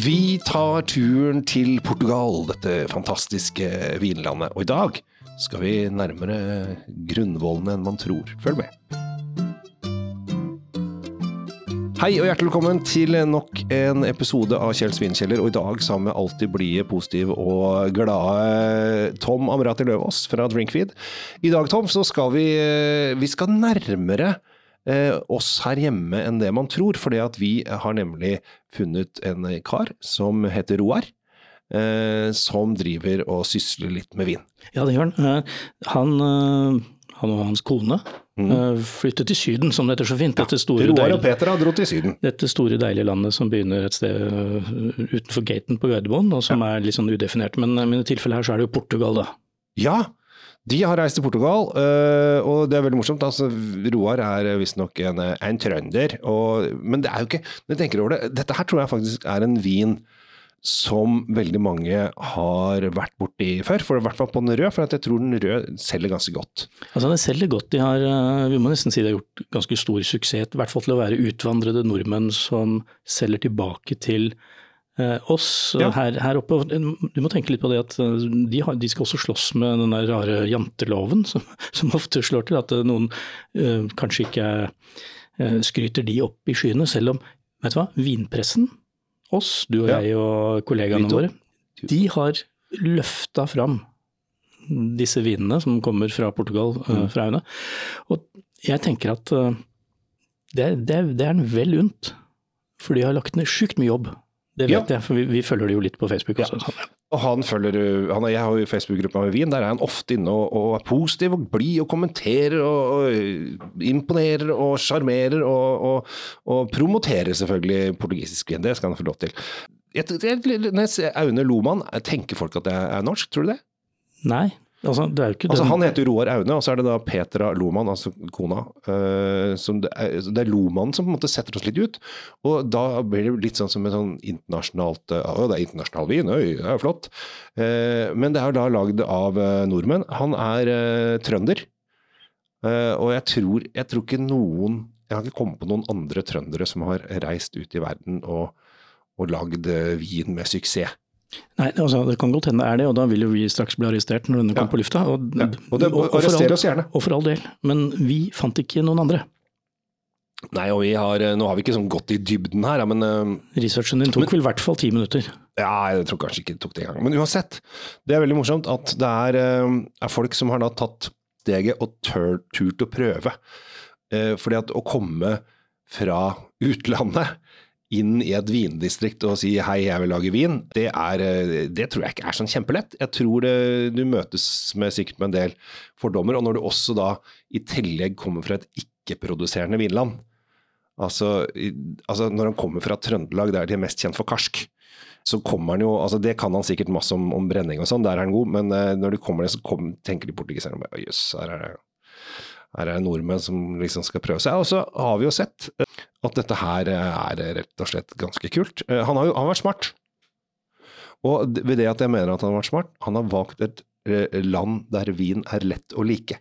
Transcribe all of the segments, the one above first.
Vi tar turen til Portugal, dette fantastiske vinlandet. Og i dag skal vi nærmere grunnvollene enn man tror. Følg med. Hei og hjertelig velkommen til nok en episode av Kjell vinkjeller. Og i dag sammen med alltid blide, positive og glade Tom Amrati Løvaas fra Drinkfeed. I dag, Tom, så skal vi, vi skal nærmere eh, oss her hjemme enn det man tror. at vi har nemlig funnet en kar som heter Roar. Eh, som driver og sysler litt med vin. Ja, det gjør han. Eh, Han, eh, han og hans kone eh, flyttet til Syden, som det heter så fint. Dette store, Roar og Peter dro til Syden. dette store, deilige landet som begynner et sted eh, utenfor gaten på Gardermoen, og som er litt sånn udefinert. Men, i mine tilfeller her så er det jo Portugal, da. Ja, de har reist til Portugal, øh, og det er veldig morsomt. Altså, Roar er visstnok en, en trønder, og, men det er jo ikke Når jeg tenker over det, dette her tror jeg faktisk er en vin som veldig mange har vært borti før, for i hvert fall på den røde, for jeg tror den røde selger ganske godt. Altså Den selger godt. De har, eh, vi må nesten si de har gjort ganske stor suksess, i hvert fall til å være utvandrede nordmenn som selger tilbake til eh, oss Ja. her, her oppe. Du må tenke litt på det at eh, de, har, de skal også slåss med den der rare janteloven, som, som ofte slår til at eh, noen eh, kanskje ikke eh, skryter de opp i skyene, selv om vet du hva, vinpressen, oss, du og Ja. jeg og kollegaene våre, de har løfta fram disse vinene som kommer fra Portugal, eh, fra Aune. Og jeg tenker at eh, det, det, det er en vel unt, for de har lagt ned sjukt mye jobb. Det vet Ja. jeg, for vi, vi følger det jo litt på Facebook også. Sånn. Og han følger, han han, Jeg har jo Facebook-gruppa med Wien, der er han ofte inne og, og er positiv og blid og kommenterer og, og imponerer og sjarmerer og, og, og promoterer selvfølgelig portugisisk vin. Det skal han få lov til. Jeg, jeg, når jeg ser Aune Loman, tenker folk at det er norsk, tror du det? Nei, altså Altså Han heter jo Roar Aune, og så er det da Petra Lohmann, altså kona. Uh, som det, er, det er Lohmann som på en måte setter oss litt ut. Og da blir det litt sånn som et sånn internasjonalt Å, uh, det er internasjonal vin, oi, det er jo flott. Uh, men det er jo da lagd av nordmenn. Han er trønder. Eh, og jeg tror, jeg tror ikke noen Jeg har ikke kommet på noen andre trøndere som har reist ut i verden og, og lagd vin med suksess. Nei, altså det kan godt hende det er det, og da vil jo vi straks bli arrestert når denne Ja. kommer på lufta. Og, Ja, og det- og, arrester all- oss gjerne. Og for all del, men vi fant ikke noen andre. Nei, og vi har, øh, nå har vi ikke sånn gått i dybden her, men øh, Researchen din tok vel i hvert fall ti minutter. Ja, jeg tror kanskje ikke det tok det engang. Men uansett, det er veldig morsomt at det er, eh, er folk som har da tatt steget og tør, turt å prøve. Eh, fordi at å komme fra utlandet inn i et vindistrikt og si hei, jeg vil lage vin, det, er, eh, det tror jeg ikke er sånn kjempelett. Jeg tror det, du møtes med sikkert med en del fordommer, og når du også da i tillegg kommer fra et ikke-produserende vinland, altså, altså når han kommer fra Trøndelag, der de er mest kjent for karsk, så kommer han jo altså Det kan han sikkert masse om, om brenning og sånn, der er han god, men eh, når du kommer ned, så kom, tenker de portugiserne bare «Å, jøss, her er det her er det nordmenn som liksom skal prøve seg. Og så har vi jo sett eh, at dette her eh, er rett og slett ganske kult. Eh, Han har jo han har vært smart. Og ved det at jeg mener at han har vært smart, han har valgt et eh, land der vin er lett å like.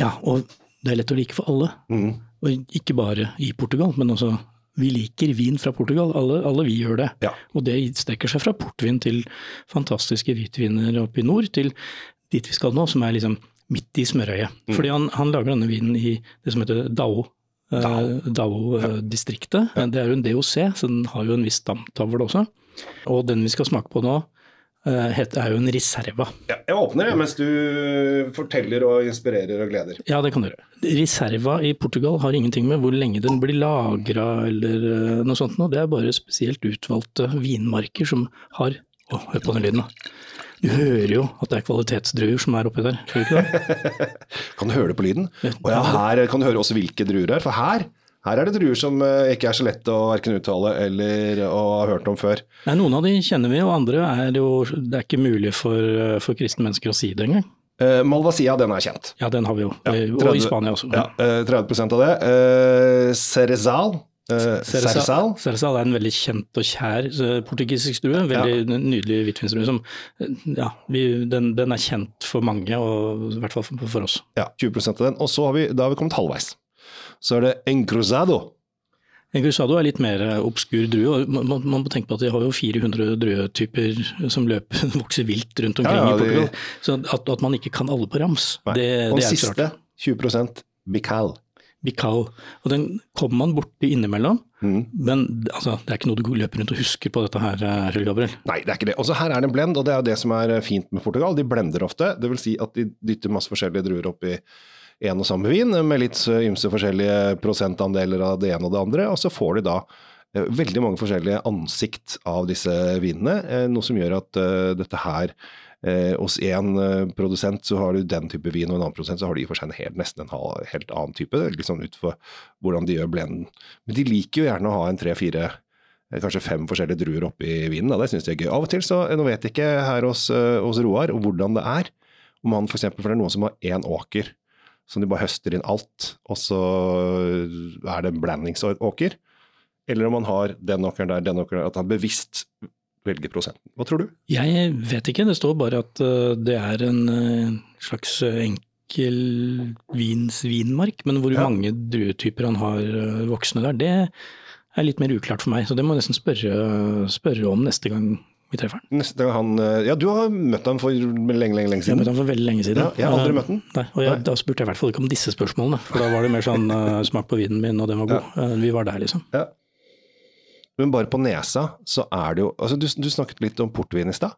Ja, og det er lett å like for alle. Mm. Og ikke bare i Portugal, men også vi liker vin fra Portugal. Alle, alle vi gjør det. Ja. Og det strekker seg fra portvin til fantastiske hvitviner oppe i nord, til dit vi skal nå, som er liksom midt i smørøyet. Mm. Fordi han, han lager denne vinen i det som heter Dao. Dao-distriktet. det er jo en DOC, så den har jo en viss stamtavle også. Og den vi skal smake på nå, eh, er jo en Reserva. Ja, jeg åpner mens du forteller og inspirerer og gleder. Ja, det kan du gjøre. Reserva i Portugal har ingenting med hvor lenge den blir lagra eller eh, noe sånt noe. Det er bare spesielt utvalgte vinmarker som har Å, hør på den lyden, da. Du hører jo at det er kvalitetsdruer som er oppi der? Kan du høre det på lyden? Og ja, her kan du høre også hvilke druer det er, for her, her er det druer som eh, ikke er så lett å verken uttale eller å ha hørt om før. Nei, noen av de kjenner vi, og andre er jo Det er ikke mulig for, eh, for kristne mennesker å si det engang. Eh, Malvasia, den er kjent. Ja, den har vi jo. Ja, 30, og i Spania også. Ja, eh, 30% av det. Uh, Cerezal. Uh, Ceresal Ceresal er en veldig kjent og kjær eh, portugisisk drue. Veldig nydelig hvitvinsdrue. som, eh, Ja, vi, den, den er kjent for mange, og i hvert fall for, for oss. Ja, 20 av den. Og så har vi, da har vi kommet halvveis. Så er det encruzado. Engrosado er litt mer obskur drue. og Man, man, må tenke på at de har jo 400 druetyper som løper, vokser vilt rundt omkring Ja, ja, i Portugal. Så at, at man ikke kan alle på rams, Nei. det, og det er så rart. siste, 20% Bical. Bical. Og den kommer man borti innimellom, Mm. men altså, det er ikke noe du løper rundt og husker på dette her, eh, Kjell Gabriel. Nei, det er ikke det. Også her er det en blend, og det er jo det som er fint med Portugal. De blender ofte. Det vil si at de dytter masse forskjellige druer opp i en og samme vin, med litt ymse forskjellige prosentandeler av det ene og det andre. Og så får de da eh, veldig mange forskjellige ansikt av disse vinene, eh, noe som gjør at eh, dette her eh, hos én produsent så har du den type vin, og en annen produsent så har de for seg en helt, nesten en halv, helt annen type, sånn ut for hvordan de gjør blenden. Men de liker jo gjerne å ha en tre-fire eh, kanskje fem forskjellige druer oppi vinen. Da. Det syns de er gøy. Av og til så, Nå vet jeg ikke her hos, eh, hos Roar hvordan det er. Om han for eksempel, for det er noen som har én åker, som de bare høster inn alt, og så er det en blandingsåker. Eller om han har den åkeren der, den åkeren der, at han bevisst velger prosenten. Hva tror du? Jeg vet ikke, det står bare at eh, det er en eh, slags enkel vins vinmark, men hvor Ja. mange druetyper han har eh, voksne der, det er litt mer uklart for meg. Så det må jeg nesten spørre, spørre om neste gang vi treffer han. Neste gang han eh, Ja, du har møtt ham for lenge, lenge, lenge Jeg har møtt ham for veldig lenge siden. Ja, jeg har aldri Eh, møtt ham. Nei, og jeg, Nei. da spurte jeg i hvert fall ikke om disse spørsmålene, for da var det mer sånn eh, smak på vinen min, og den var god. Eh, vi var der, liksom. Ja. Men bare på nesa så er det jo altså Du, du snakket litt om portvin i stad.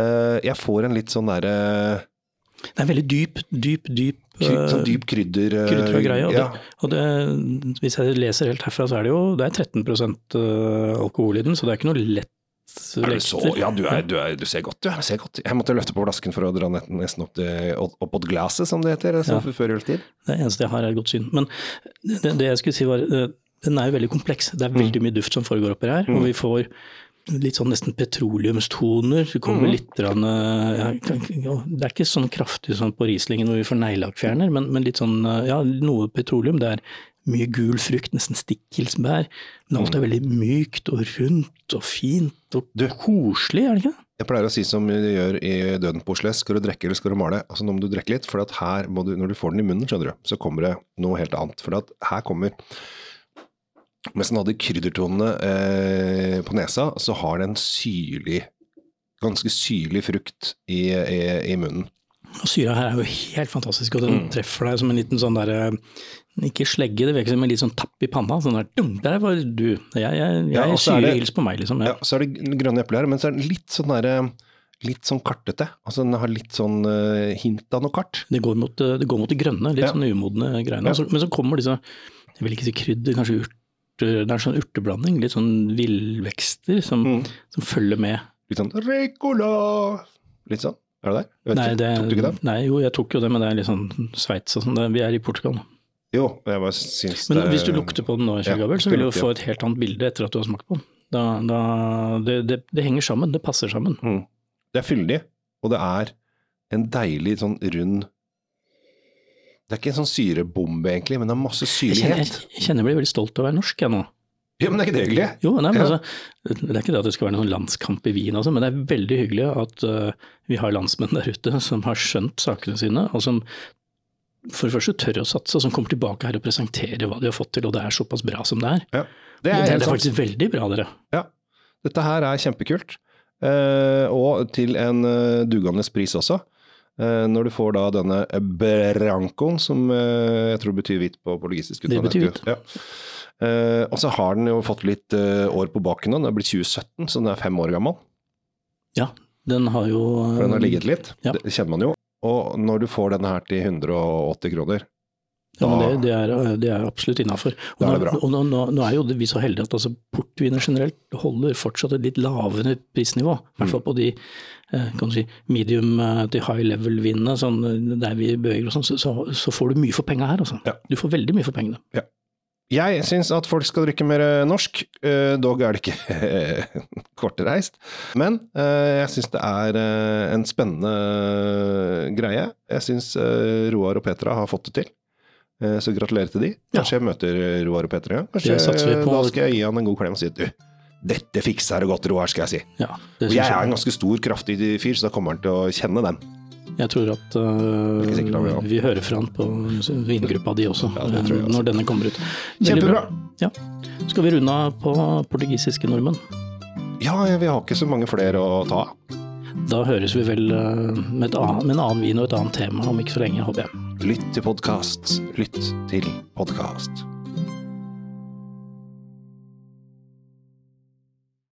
Eh, jeg får en litt sånn derre Det er veldig dyp, dyp, dyp sånn eh, dyp krydder... eh, kryddergreie. Og, ja. det, og det, hvis jeg leser helt herfra, så er det jo det er 13 eh, alkohol i den, så det er ikke noe lett Er lekter. Ja, du, er, du, er, du ser godt, du. Jeg ser godt. Jeg måtte løfte på flasken for å dra nesten opp, til, opp glasset, som det heter, som Ja. før julestid. Det eneste jeg har er et godt syn. Men det, det jeg skulle si var, den er jo veldig kompleks. Det er veldig mye duft som foregår oppi her, og vi får litt sånn nesten petroleumstoner. Det kommer litt grann, eh, ja, Det er ikke sånn kraftig som på Rieslingen hvor vi får neglelakkfjerner, men, men litt sånn, eh, ja, noe petroleum. Det er mye gul frukt, nesten stikkelsbær. Men alt er veldig mykt og rundt og fint og Du. koselig, er det ikke? Jeg pleier å si som du gjør i Døden på Oslo skal du drikke eller skal du male? Altså Nå må du drikke litt, for at her du, når du får den i munnen, skjønner du, så kommer det noe helt annet. For at her kommer Mens den hadde kryddertonene eh, på nesa, så har den syrlig Ganske syrlig frukt i, i, i munnen. Og syra her er jo helt fantastisk, og den Mm. treffer deg som en liten sånn derre Ikke slegge, det virker som en litt sånn tapp i panna. Sånn der, dum, der var du. Jeg, jeg, jeg Ja, og så er syre det- hils på meg, liksom. Ja, Ja. så er det grønne epler her, men så er den litt sånn derre Litt sånn kartete. Altså Den har litt sånn uh, hint av noe kart. Det, går mot, det går mot det grønne, litt Ja. sånn umodne greiene. Ja. Men så kommer disse, jeg vil ikke si krydder, kanskje urter, det er en sånn urteblanding. Litt sånn villvekster som, Mm. som følger med. Litt sånn Ricola Litt sånn. Er det der? Jeg vet Nei, det, Tok du ikke den? nei, jo, jeg tok jo det, men det er litt sånn Sveits og sånn. Vi er i Portugal. nå. Jo, jeg bare syns Men det hvis du lukter på den nå, Kjell Ja, så vil du få et helt annet bilde etter at du har smakt på den. Da, da, det, det, det henger sammen, det passer sammen. Mm. Det er fyldig, og det er en deilig sånn rund Det er ikke en sånn syrebombe, egentlig, men det er masse Jeg kjenner, jeg kjenner jeg blir veldig stolt av å være norsk, jeg nå. Ja, men det er ikke det hyggelig? Jo, nei, men Ja. altså, Det er ikke det at det skal være noen landskamp i Wien, altså, men det er veldig hyggelig at uh, vi har landsmenn der ute som har skjønt sakene sine, og som for det første tør å satse, og som kommer tilbake her og presenterer hva de har fått til, og det er såpass bra som det er. Ja. Det Det er, er, helt sant. faktisk veldig bra, dere. Ja. Dette her er kjempekult, Uh, og til en uh, dugende pris også. Eh, når du får da denne brancoen, som eh, jeg tror betyr hvitt på portugisisk. Det betyr hvitt. Ja. Eh, og så har den jo fått litt år på baken nå, den er blitt 2017, så den er fem år gammel. Ja, den har jo For den har ligget litt, Ja. det kjenner man jo. Og når du får denne her til 180 kroner, Ja, men det, det, er, det er absolutt innafor. Nå, nå, nå, nå er jo vi så heldige at altså, portviner generelt holder fortsatt et litt lavere prisnivå. I hvert fall Mm. på de eh, si, medium eh, til high level-vinene, sånn, eh, der vi beveger oss, så, så, så får du mye for penga her. Altså. Ja. Du får veldig mye for pengene. Jeg syns at folk skal drikke mer eh, norsk, eh, dog er det ikke kortreist. Men eh, jeg syns det er eh, en spennende greie. Jeg syns eh, Roar og Petra har fått det til. Eh, Så gratulerer til de. Ja. Kanskje jeg møter Roar og Petra en gang. Kanskje da skal jeg gi han en god klem og si du, dette fikser du godt, Roar, skal jeg si. Ja, jeg er en ganske stor, kraftig fyr, så da kommer han til å kjenne den. jeg tror at uh, sikkert vi, eh, vi hører fra han på vingruppa di også, Ja, eh, også. når denne kommer ut. Veldig Kjempebra! bra. Ja. Skal vi runde av på portugisiske nordmenn? Ja, vi har ikke så mange flere å ta av. Da høres vi vel eh, med, et annet, med en annen vin og et annet tema om ikke så lenge, håper jeg. Lytt til podkast. Lytt til podkast.